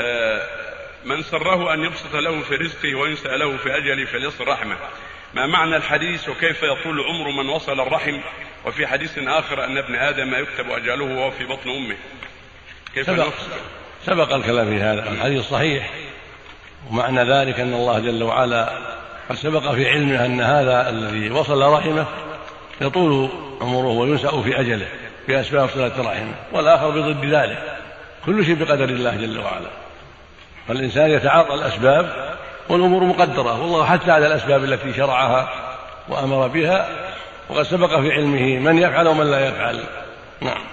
آه، من سره أن يبسط له في رزقه وينسى له في أجله فليصل رحمه. ما معنى الحديث وكيف يطول عمر من وصل الرحم؟ وفي حديث آخر أن ابن آدم يكتب أجله وهو في بطن أمه. كيف سبق, سبق الكلام في هذا. الحديث صحيح. ومعنى ذلك أن الله جل وعلا قد سبق في علمه أن هذا الذي وصل رحمه يطول عمره وينسأ في أجله بأسباب صلة رحمه والآخر بضد ذلك. كل شيء بقدر الله جل وعلا. فالإنسان يتعاطى الأسباب والأمور مقدرة والله حتى على الأسباب التي شرعها وأمر بها وقد سبق في علمه من يفعل ومن لا يفعل. نعم.